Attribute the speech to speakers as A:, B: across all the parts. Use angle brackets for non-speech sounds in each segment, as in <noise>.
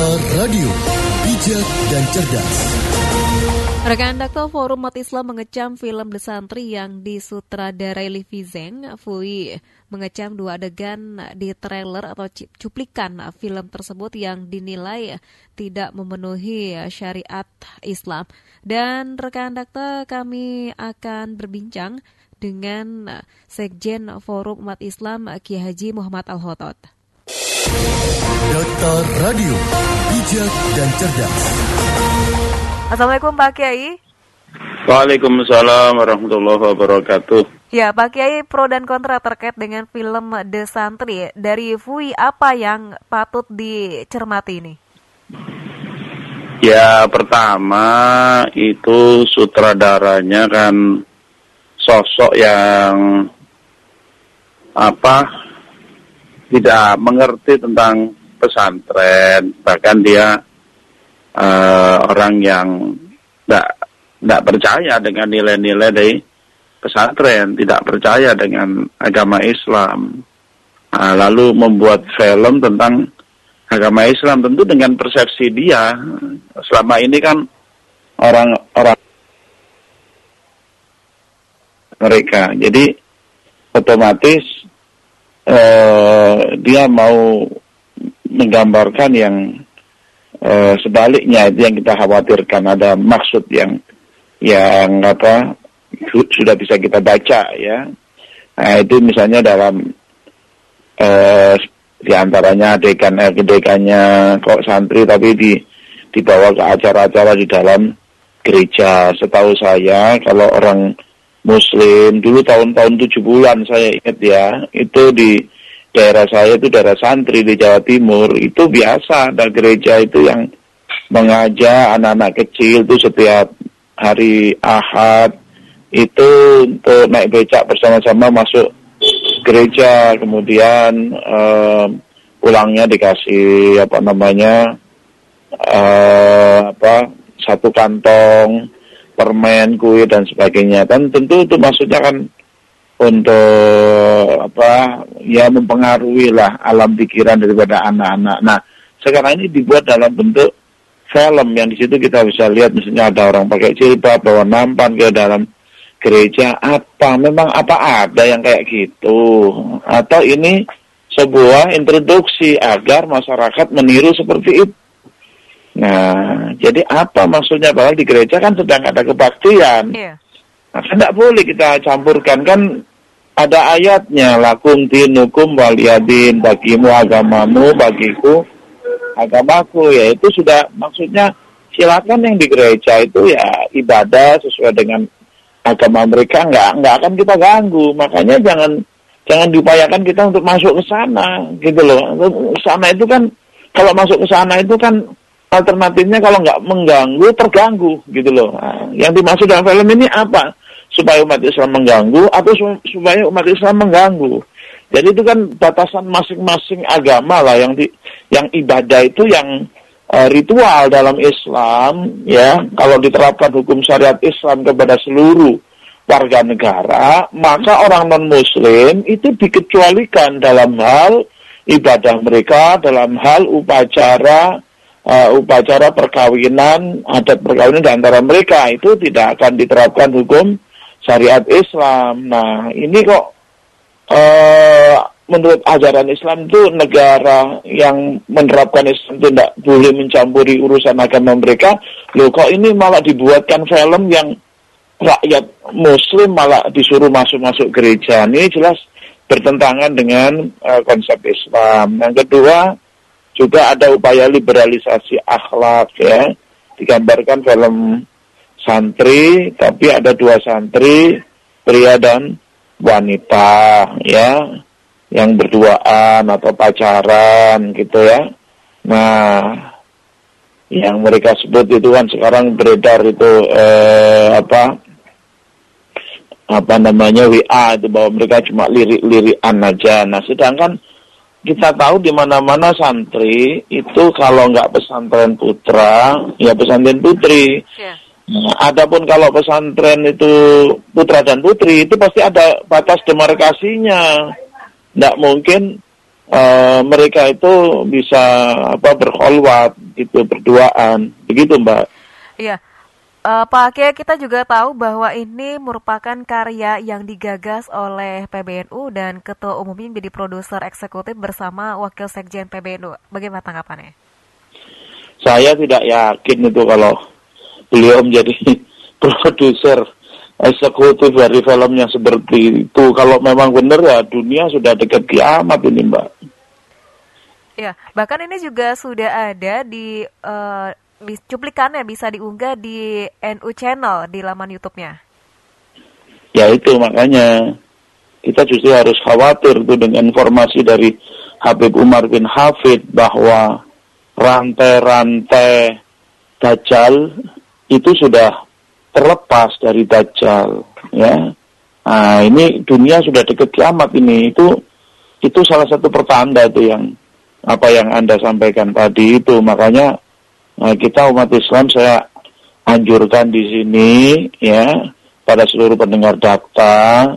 A: Radio, bijak dan cerdas.
B: Rekan Dakta Forum Umat Islam mengecam film The Santri yang disutradarai Livi Zeng. Fui mengecam dua adegan di trailer atau cuplikan film tersebut yang dinilai tidak memenuhi syariat Islam. Dan rekan Dakta kami akan berbincang dengan Sekjen Forum Umat Islam Ki Haji Muhammad Al-Hotot.
A: Dakta Radio, bijak dan cerdas.
B: Assalamualaikum Pak Kiai.
C: Waalaikumsalam warahmatullahi wabarakatuh.
B: Ya, Pak Kiai pro dan kontra terkait dengan film The Santri dari Fui apa yang patut dicermati ini?
C: Ya, pertama itu sutradaranya kan sosok yang apa tidak mengerti tentang pesantren, bahkan dia uh, orang yang tidak tidak percaya dengan nilai-nilai dari pesantren, tidak percaya dengan agama Islam. Uh, lalu membuat film tentang agama Islam tentu dengan persepsi dia selama ini kan orang-orang mereka. Jadi otomatis uh, dia mau menggambarkan yang uh, sebaliknya itu yang kita khawatirkan. Ada maksud yang yang apa sudah bisa kita baca ya. Nah, itu misalnya dalam uh, di antaranya adegan adegannya kok santri tapi di dibawa ke acara-acara di dalam gereja. Setahu saya kalau orang muslim. Dulu tahun-tahun tujuh bulan saya ingat ya itu di daerah saya itu daerah santri di Jawa Timur. Itu biasa ada gereja itu yang mengajak anak-anak kecil itu setiap hari Ahad. Itu untuk naik becak bersama-sama masuk gereja kemudian uh, pulangnya dikasih apa namanya uh, apa satu kantong permen kue dan sebagainya dan tentu itu maksudnya kan untuk apa ya mempengaruhi lah alam pikiran daripada anak-anak. Nah sekarang ini dibuat dalam bentuk film yang di situ kita bisa lihat misalnya ada orang pakai jilbab bawa nampan ke dalam gereja apa memang apa ada yang kayak gitu atau ini sebuah introduksi agar masyarakat meniru seperti itu. Nah, jadi apa maksudnya? Padahal di gereja kan sedang ada kebaktian. Yeah. Nah, tidak boleh kita campurkan kan ada ayatnya lakum dinukum waliyadin bagimu agamamu bagiku agamaku ya itu sudah maksudnya silakan yang di gereja itu ya ibadah sesuai dengan agama mereka nggak nggak akan kita ganggu makanya jangan jangan diupayakan kita untuk masuk ke sana gitu loh sana itu kan kalau masuk ke sana itu kan alternatifnya kalau nggak mengganggu terganggu gitu loh. Nah, yang dimaksud dalam film ini apa? Supaya umat Islam mengganggu atau supaya umat Islam mengganggu. Jadi itu kan batasan masing-masing agama lah yang di yang ibadah itu yang uh, ritual dalam Islam ya. Kalau diterapkan hukum syariat Islam kepada seluruh warga negara maka orang non muslim itu dikecualikan dalam hal ibadah mereka dalam hal upacara uh, upacara perkawinan adat perkawinan di antara mereka itu tidak akan diterapkan hukum syariat Islam. Nah, ini kok uh, menurut ajaran Islam itu negara yang menerapkan Islam itu tidak boleh mencampuri urusan agama mereka. Loh kok ini malah dibuatkan film yang rakyat muslim malah disuruh masuk-masuk gereja. Ini jelas bertentangan dengan uh, konsep Islam. Yang kedua, juga ada upaya liberalisasi akhlak ya. Digambarkan film santri, tapi ada dua santri, pria dan wanita, ya, yang berduaan atau pacaran, gitu ya. Nah, yang mereka sebut itu kan sekarang beredar itu eh, apa apa namanya WA itu bahwa mereka cuma lirik-lirikan aja. Nah, sedangkan kita tahu di mana-mana santri itu kalau nggak pesantren putra, ya pesantren putri. Yeah. Nah, adapun kalau pesantren itu putra dan putri itu pasti ada batas demarkasinya. Tidak mungkin uh, mereka itu bisa apa berkholwat gitu berduaan begitu mbak
B: iya uh, Pak Kiai kita juga tahu bahwa ini merupakan karya yang digagas oleh PBNU dan ketua umumnya menjadi produser eksekutif bersama wakil sekjen PBNU bagaimana tanggapannya
C: saya tidak yakin itu kalau beliau menjadi <laughs> produser eksekutif dari film yang seperti itu. Kalau memang benar ya dunia sudah dekat kiamat ini Mbak.
B: Ya, bahkan ini juga sudah ada di uh, cuplikannya bisa diunggah di NU Channel di laman YouTube-nya.
C: Ya itu makanya kita justru harus khawatir tuh dengan informasi dari Habib Umar bin Hafid bahwa rantai-rantai Dajjal itu sudah terlepas dari Dajjal ya. Nah ini dunia sudah dekat kiamat ini. Itu itu salah satu pertanda itu yang apa yang anda sampaikan tadi itu. Makanya nah, kita umat Islam saya anjurkan di sini ya pada seluruh pendengar data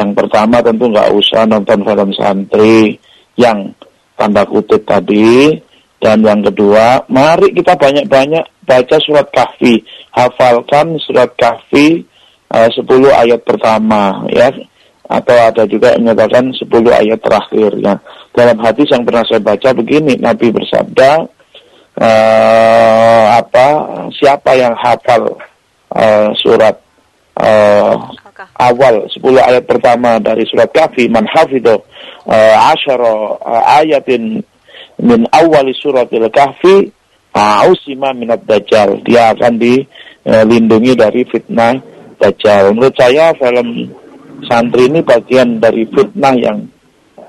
C: yang pertama tentu nggak usah nonton film santri yang tanda kutip tadi. Dan yang kedua mari kita banyak-banyak baca surat kahfi. Hafalkan surat kahfi uh, 10 ayat pertama ya. Atau ada juga yang menyatakan 10 ayat terakhir ya. Dalam hadis yang pernah saya baca begini Nabi bersabda uh, apa siapa yang hafal uh, surat uh, awal 10 ayat pertama dari surat kahfi man hafidho uh, asyara uh, ayatin min awali suratil kahfi Ausima minat dajjal. Dia akan dilindungi dari fitnah dajjal. Menurut saya film santri ini bagian dari fitnah yang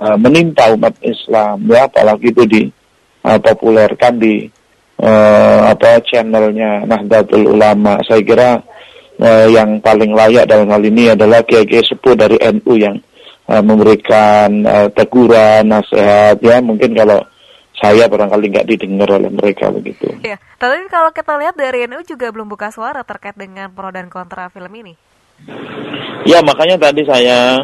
C: uh, menimpa umat Islam ya apalagi itu dipopulerkan uh, di uh, apa channelnya Nahdlatul Ulama. Saya kira uh, yang paling layak dalam hal ini adalah kiai-kiai sepuh dari NU yang uh, memberikan uh, teguran, nasihat ya mungkin kalau saya barangkali nggak didengar oleh mereka begitu.
B: Ya, tapi kalau kita lihat dari NU juga belum buka suara terkait dengan pro dan kontra film ini.
C: Ya makanya tadi saya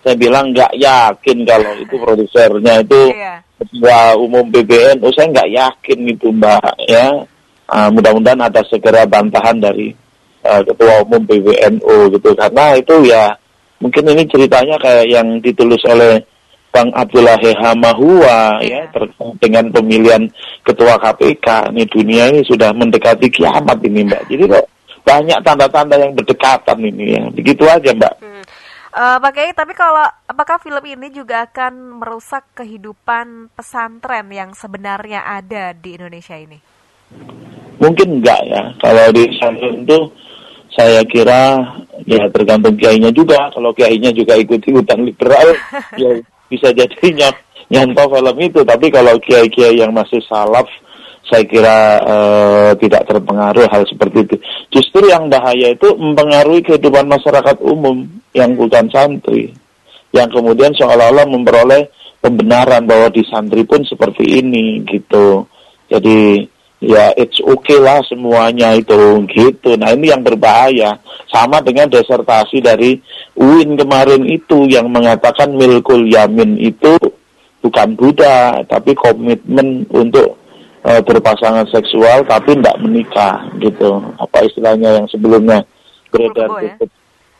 C: saya bilang nggak yakin kalau itu produsernya itu iya. ketua umum PBNU saya nggak yakin itu mbak ya uh, mudah-mudahan ada segera bantahan dari uh, ketua umum PBNU gitu karena itu ya mungkin ini ceritanya kayak yang ditulis oleh Bang Abdullah Hamahua ya terkait dengan pemilihan ketua KPK ini dunia ini sudah mendekati kiamat ini Mbak. Jadi kok banyak tanda-tanda yang berdekatan ini ya. Begitu aja Mbak. Hmm.
B: Uh, Pak Kiai, tapi kalau apakah film ini juga akan merusak kehidupan pesantren yang sebenarnya ada di Indonesia ini?
C: Mungkin enggak ya. Kalau di pesantren itu saya kira ya tergantung kiainya juga. Kalau kiainya juga ikut ikutan liberal, <laughs> ya bisa jadi nyantol film itu tapi kalau kiai-kiai yang masih salaf saya kira uh, tidak terpengaruh hal seperti itu justru yang bahaya itu mempengaruhi kehidupan masyarakat umum yang bukan santri yang kemudian seolah-olah memperoleh pembenaran bahwa di santri pun seperti ini gitu jadi ya it's okay lah semuanya itu gitu. Nah ini yang berbahaya. Sama dengan desertasi dari UIN kemarin itu yang mengatakan milkul yamin itu bukan Buddha, tapi komitmen untuk uh, berpasangan seksual tapi tidak menikah gitu. Apa istilahnya yang sebelumnya beredar ya?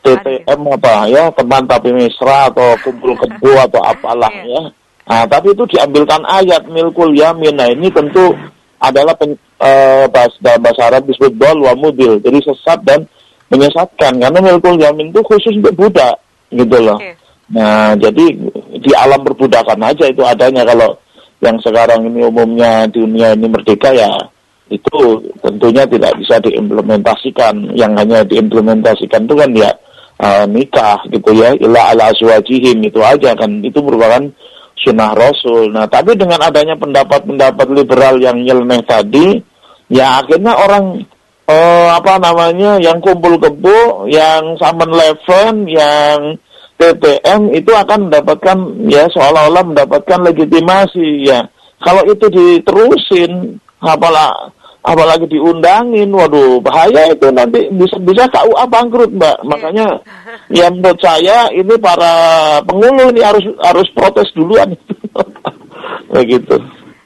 C: TTM apa ya teman tapi mesra atau kumpul kebo <laughs> atau apalah iya. ya. Nah, tapi itu diambilkan ayat milkul yamin. Nah, ini tentu adalah pen, uh, bahasa, bahasa Arab disebut dol wa mudil, jadi sesat dan menyesatkan karena milkul yamin itu khusus untuk budak gitu loh. Okay. Nah, jadi di alam perbudakan aja itu adanya kalau yang sekarang ini umumnya dunia ini merdeka ya itu tentunya tidak bisa diimplementasikan. Yang hanya diimplementasikan itu kan ya uh, nikah gitu ya, ila ala azwajihim itu aja kan. Itu merupakan sunnah Rasul. Nah, tapi dengan adanya pendapat-pendapat liberal yang nyeleneh tadi, ya akhirnya orang eh, apa namanya yang kumpul kebo, yang Samen Leven, yang TTM itu akan mendapatkan ya seolah-olah mendapatkan legitimasi ya. Kalau itu diterusin, apalah apalagi diundangin, waduh bahaya itu nanti bisa bisa KUA bangkrut mbak. Iya. Makanya ya menurut saya ini para penghulu ini harus harus protes duluan, <laughs> begitu.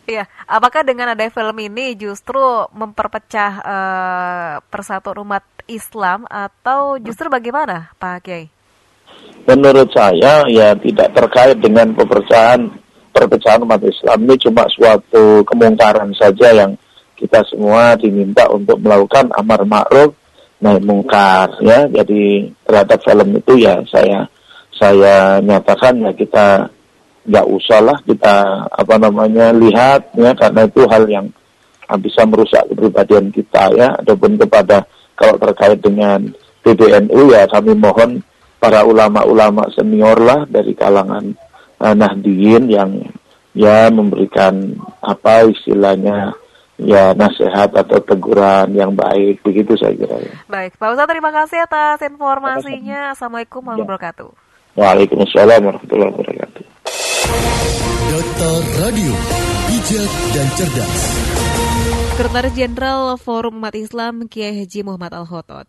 B: Iya, apakah dengan ada film ini justru memperpecah uh, persatuan umat Islam atau justru bagaimana, Pak Kiai?
C: Menurut saya ya tidak terkait dengan perpecahan perpecahan umat Islam. Ini cuma suatu kemungkaran saja yang kita semua diminta untuk melakukan amar ma'ruf naik mungkar ya. Jadi terhadap film itu ya saya saya nyatakan ya kita nggak usah lah kita apa namanya lihat ya. Karena itu hal yang bisa merusak kepribadian kita ya. Ataupun kepada kalau terkait dengan PBNU ya kami mohon para ulama-ulama senior lah dari kalangan uh, Nahdien yang ya memberikan apa istilahnya ya nasihat atau teguran yang baik begitu saya kira ya.
B: Baik, Pak Ustaz terima kasih atas informasinya. Assalamualaikum warahmatullahi wabarakatuh.
C: Waalaikumsalam warahmatullahi wabarakatuh.
A: Dokter Radio, bijak dan cerdas.
B: Sekretaris Jenderal Forum Umat Islam Kiai Haji Muhammad Al-Khotot.